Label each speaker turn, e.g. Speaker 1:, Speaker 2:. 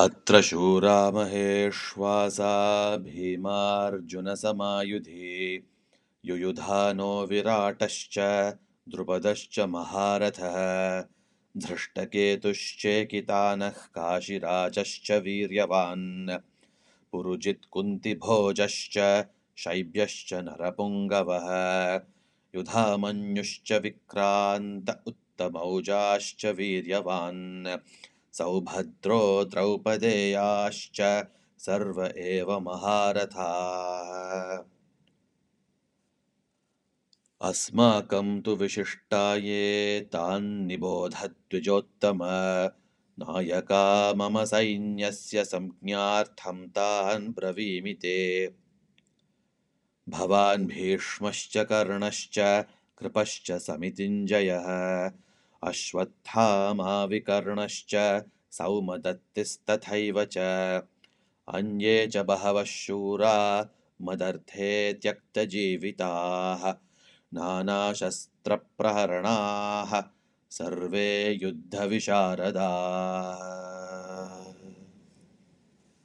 Speaker 1: अत्र शूरा महेश्वासा भीमार्जुनसमायुधि युयुधानो विराटश्च द्रुपदश्च महारथः। धृष्टकेतुश्चेकितानः काशिराजश्च वीर्यवान्। पुरुजित्कुन्तिभोजश्च शैब्यश्च नरपुङ्गवः। युधामन्युश्च विक्रान्त उत्तमौजाश्च वीर्यवान् सौभद्रो द्रौपदेयाश्च सर्व एव महारथाः। अस्माकं तु विशिष्टाये तान्निबोधद्विजोत्तम। नायका मम सैन्यस्य संज्ञार्थं तान् ब्रवीमि ते। भवान् भीष्मश्च कर्णश्च कृपश्च समितिञ्जयः अश्वत्थामाविकर्णश्च सौमदत्तिस्तथैव च। अन्ये च बहवः शूरा मदर्थे त्यक्तजीविताः नानाशस्त्रप्रहरणाः सर्वे युद्धविशारदाः